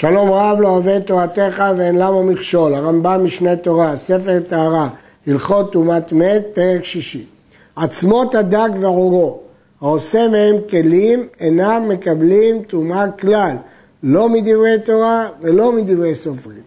שלום רב לא אוהב תורתך ואין למה מכשול, הרמב"ם משנה תורה, ספר טהרה, הלכות טומאת מת, פרק שישי. עצמות הדג ועורו, העושה מהם כלים, אינם מקבלים טומאה כלל, לא מדברי תורה ולא מדברי סופרים.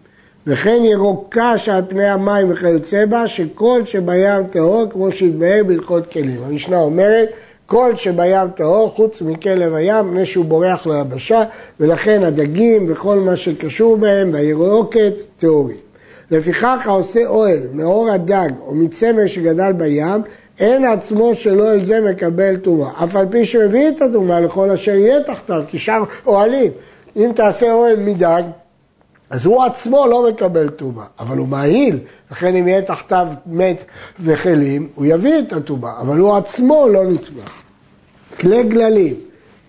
וכן ירוקה שעל פני המים וכיוצא בה, שכל שבים טהור, כמו שהתבהר בהלכות כלים. המשנה אומרת, כל שבים טהור, חוץ מכלב הים, מפני שהוא בורח ליבשה, ולכן הדגים וכל מה שקשור בהם, והירוקת, טהורים. לפיכך העושה אוהל מאור הדג או מצמר שגדל בים, אין עצמו שלא על זה מקבל טומאה. אף על פי שמביא את הטומאה לכל אשר יהיה תחתיו, כי שם אוהלים. אם תעשה אוהל מדג, אז הוא עצמו לא מקבל טומאה, אבל הוא מעיל, לכן אם יהיה תחתיו מת וכלים, הוא יביא את הטומאה, אבל הוא עצמו לא נטמא. כלי גללים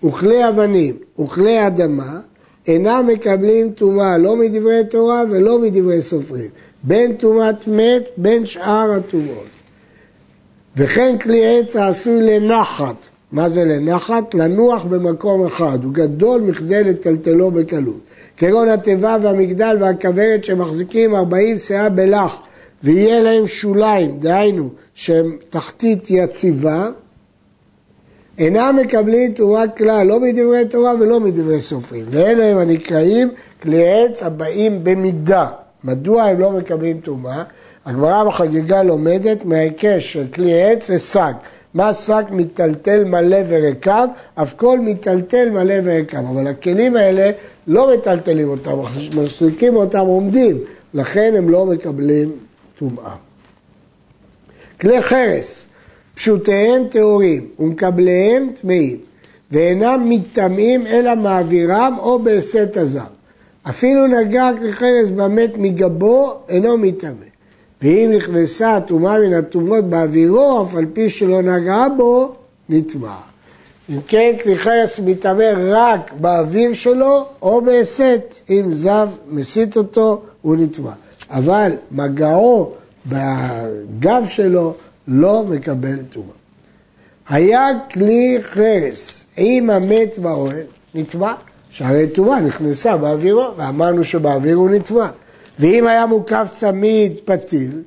וכלי אבנים וכלי אדמה אינם מקבלים טומאה לא מדברי תורה ולא מדברי סופרים, בין טומאת מת בין שאר הטומאות. וכן כלי עץ העשוי לנחת, מה זה לנחת? לנוח במקום אחד, הוא גדול מכדי לטלטלו בקלות. כגון התיבה והמגדל והכוורת שמחזיקים ארבעים שאה בלח ויהיה להם שוליים, דהיינו שהם תחתית יציבה, אינם מקבלים תורה כלל, לא מדברי תורה ולא מדברי סופרים. ואלה הם הנקראים כלי עץ הבאים במידה. מדוע הם לא מקבלים טומאה? הגמרא בחגיגה לומדת מההיקש של כלי עץ ושק. מה שק מיטלטל מלא ורקב? אף כל מיטלטל מלא ורקב. אבל הכלים האלה לא מטלטלים אותם, מחזיקים אותם עומדים, לכן הם לא מקבלים טומאה. כלי חרס, פשוטיהם טהורים ומקבליהם טמאים, ואינם מטמאים אלא מעבירם או בהסת הזר. אפילו נגע כלי חרס במת מגבו, אינו מטמא. ואם נכנסה הטומאה מן הטומאות באווירו, אף על פי שלא נגעה בו, נטמע. אם כן, כלי חרס מטמא רק באוויר שלו, או בהסת, אם זב מסית אותו, הוא נטמע. אבל מגעו בגב שלו לא מקבל טומאה. היה כלי חרס עם המת באוהל, נטמע, שהרי טומאה נכנסה באווירו, ואמרנו שבאוויר הוא נטמע. ואם היה מוקף צמיד פתיל,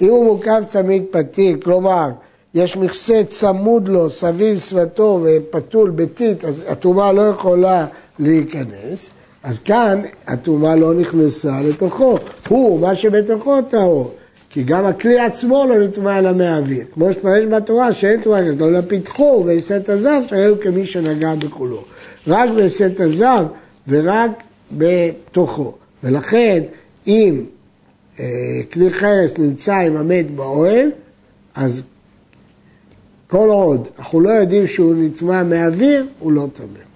אם הוא מוקף צמיד פתיל, כלומר, יש מכסה צמוד לו סביב שפתו ופתול ביתית, אז הטומאה לא יכולה להיכנס, אז כאן הטומאה לא נכנסה לתוכו. הוא, מה שבתוכו טהור. כי גם הכלי עצמו לא נטמע אלא מהאוויר. כמו שפרש בתורה שאין טומאה נכנסת, לא לפיתחו והסת הזב, שהיו כמי שנגע בכולו. רק בהסת הזב ורק בתוכו. ולכן אם אה, כלי חרס נמצא עם המת באוהל, אז כל עוד אנחנו לא יודעים שהוא נטמע מהאוויר, הוא לא טמא.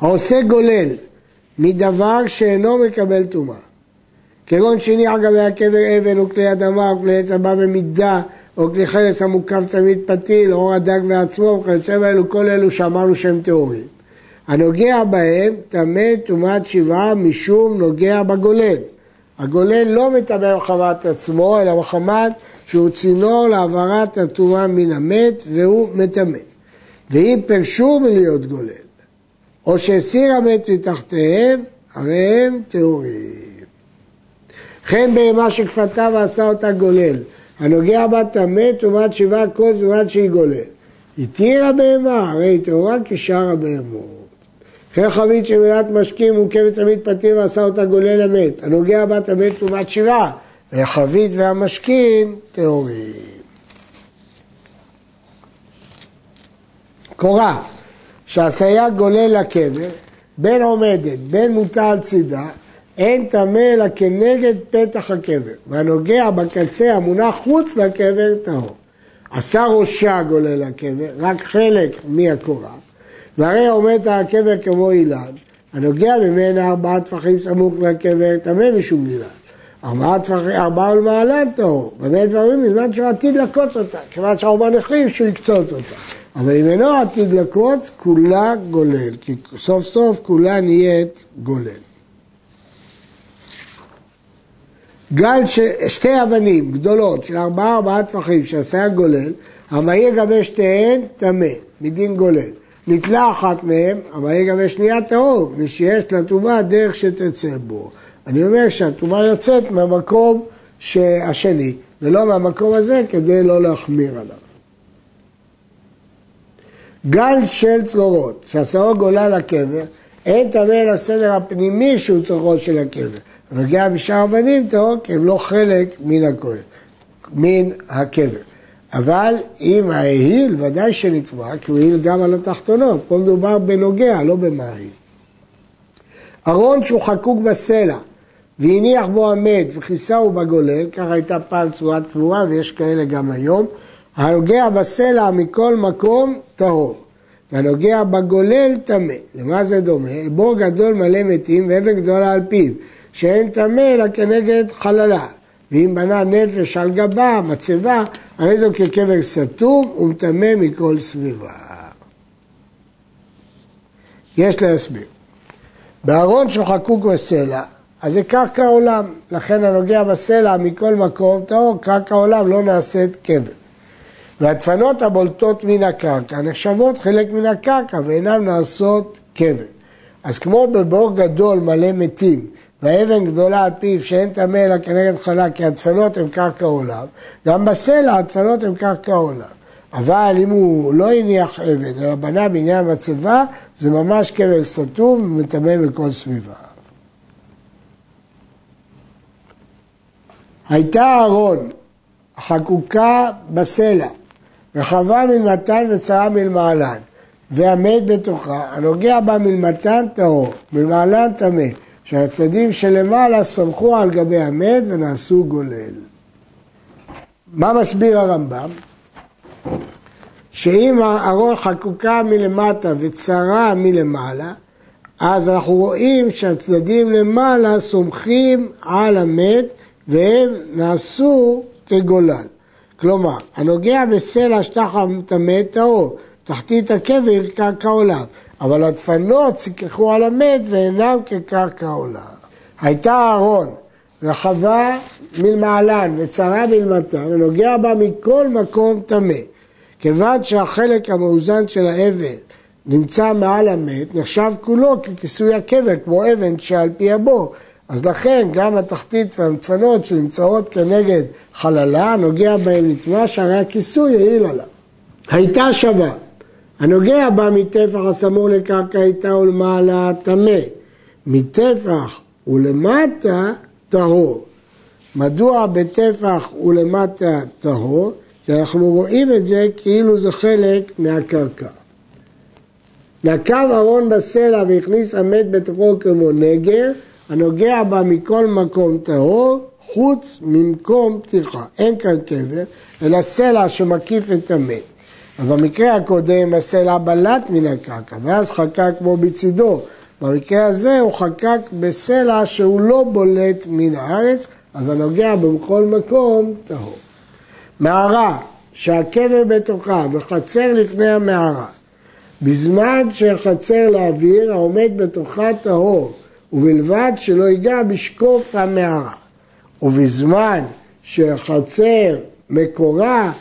העושה גולל מדבר שאינו מקבל טומאה, כגון שני על גבי הקבר אבן או כלי אדמה או כלי עץ הבא במידה או כלי חרס המוקף צמיד פתיל, או הדג ועצמו וכיוצא באלו, כל אלו שאמרנו שהם טהורים. הנוגע בהם טמא טומאת שבעה משום נוגע בגולל. הגולל לא מטמא מחמת עצמו, אלא מחמת שהוא צינור להעברת הטומאה מן המת והוא מטמא. ואם פרשו מלהיות גולל, או שהסיר המת מתחתיהם, הרי הם טהורים. וכן בהמה שכפתה ועשה אותה גולל, הנוגע בה טמא טומאת שבעה כל זמן שהיא גולל. התירה בהמה, הרי היא טהורה כשאר הבהמות. וכן חבית שמילת משקים מורכבת צמיד פתיר ועשה אותה גולל המת, הנוגע בה טמא טומאת שבעה, והחבית והמשקים טהורים. קורה שהסייג גולל לקבר, בין עומדת, בין מוטה על צידה, אין טמא אלא כנגד פתח הקבר, והנוגע בקצה המונח חוץ לקבר טהור. עשה ראשה גולל לקבר, רק חלק מהקורה, והרי עומד הקבר כמו אילן, הנוגע ממנה ארבעה טפחים סמוך לקבר, טמא משום אילן. ארבעה טפחים, ארבעה ולמעלן טהור. במה דברים בזמן שהוא עתיד לקוץ אותה, כיוון שהאורבן החליט שהוא יקצוץ אותה. אבל אם אינו עתיד לקוץ, כולה גולל, כי סוף סוף כולה נהיית גולל. גל ש... שתי אבנים גדולות של ארבעה ארבעה טפחים שעשה גולל, המהיר גבי שתיהן טמא, מדין גולל. נתלה אחת מהם, אבל היא גם שנייה טהור, ושיש לטומאה דרך שתצא בו. אני אומר שהטומאה יוצאת מהמקום השני, ולא מהמקום הזה כדי לא להחמיר עליו. גל של צרורות, שהשערות גולה לקבר, אין טמא לסדר הפנימי שהוא צורכו של הקבר. הנוגע בשאר אבנים טהור כי הם לא חלק מן הכהן, מן הקבר. אבל אם ההיל ודאי שנטמע, כי הוא העיל גם על התחתונות. פה מדובר בנוגע, לא במעיל. ארון שהוא חקוק בסלע, והניח בו המת וכיסהו בגולל, ככה הייתה פעם צורת קבורה ויש כאלה גם היום, הנוגע בסלע מכל מקום טהור, והנוגע בגולל טמא. למה זה דומה? בור גדול מלא מתים ואבן גדולה על פיו, שאין טמא אלא כנגד חללה. ואם בנה נפש על גבה, מצבה, הרי זו כקבר סתום ומטמא מכל סביבה. יש להסביר. בארון שחקוק בסלע, אז זה קרקע עולם, לכן הנוגע בסלע מכל מקום טהור, קרקע עולם לא נעשית קבר. והדפנות הבולטות מן הקרקע נחשבות חלק מן הקרקע ואינן נעשות קבר. אז כמו בבור גדול מלא מתים, והאבן גדולה על פיו שאין טמא אלא כנגד חלה כי הדפנות הן קרקע עולם, גם בסלע הדפנות הן קרקע עולם. אבל אם הוא לא הניח אבן, אלא בנה בניין מצבה, זה ממש קבר סתום ומטמא מכל סביבה. הייתה ארון חקוקה בסלע, רחבה מלמתן וצרה מלמעלן, והמת בתוכה, הנוגע בה מלמתן טהור, מלמעלן טמא. שהצדדים שלמעלה סמכו על גבי המת ונעשו גולל. מה מסביר הרמב"ם? שאם הארון חקוקה מלמטה וצרה מלמעלה, אז אנחנו רואים שהצדדים למעלה סומכים על המת והם נעשו כגולל. כלומר, הנוגע בסלע שטח טמא טהור, תחתית הקבר קרקע עולם. אבל הדפנות סיככו על המת ואינם כקרקע עולה. הייתה אהרון רחבה מלמעלן וצרה מלמטה ונוגע בה מכל מקום טמא. כיוון שהחלק המאוזן של האבן נמצא מעל המת, נחשב כולו ככיסוי הקבר, כמו אבן שעל פי הבור. אז לכן גם התחתית והמדפנות שנמצאות כנגד חללה, נוגע בהם לטמא, שהרי הכיסוי העיל עליו. הייתה שווה הנוגע בה מטפח הסמור לקרקע איתה ולמעלה טמא, מטפח ולמטה טהור. מדוע בטפח ולמטה טהור? כי אנחנו רואים את זה כאילו זה חלק מהקרקע. נקב ארון בסלע והכניס המת בתוכו כמו נגר, הנוגע בה מכל מקום טהור, חוץ ממקום פתיחה. אין כאן קבר, אלא סלע שמקיף את המת. אבל במקרה הקודם הסלע בלט מן הקרקע, ואז חקק כמו בצידו. במקרה הזה הוא חקק בסלע שהוא לא בולט מן הארץ, אז הנוגע בכל מקום טהור. מערה שהקבר בתוכה וחצר לפני המערה, בזמן שחצר לאוויר העומד בתוכה טהור, ובלבד שלא ייגע בשקוף המערה. ובזמן שחצר מקורה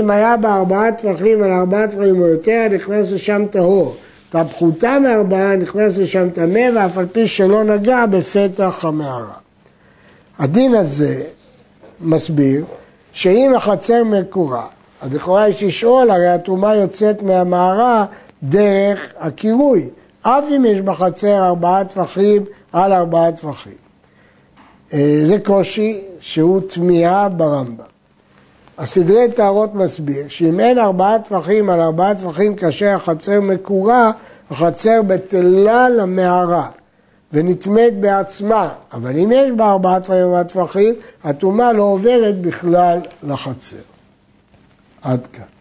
אם היה בה ארבעה טפחים על ארבעה טפחים או יותר, נכנס לשם טהור. תפחותה מארבעה, נכנס לשם טמא, ואף על פי שלא נגע בפתח המערה. הדין הזה מסביר שאם החצר מקורה, אז לכאורה יש לשאול, הרי הטומאה יוצאת מהמערה דרך הקירוי, אף אם יש בחצר ארבעה טפחים על ארבעה טפחים. אה, זה קושי שהוא תמיהה ברמב"ם. הסדרי טהרות מסביר שאם אין ארבעה טפחים על ארבעה טפחים כאשר החצר מקורה, החצר בטלה למערה ונטמאת בעצמה, אבל אם יש בה ארבעה טפחים ארבעה טפחים, הטומאה לא עוברת בכלל לחצר. עד כאן.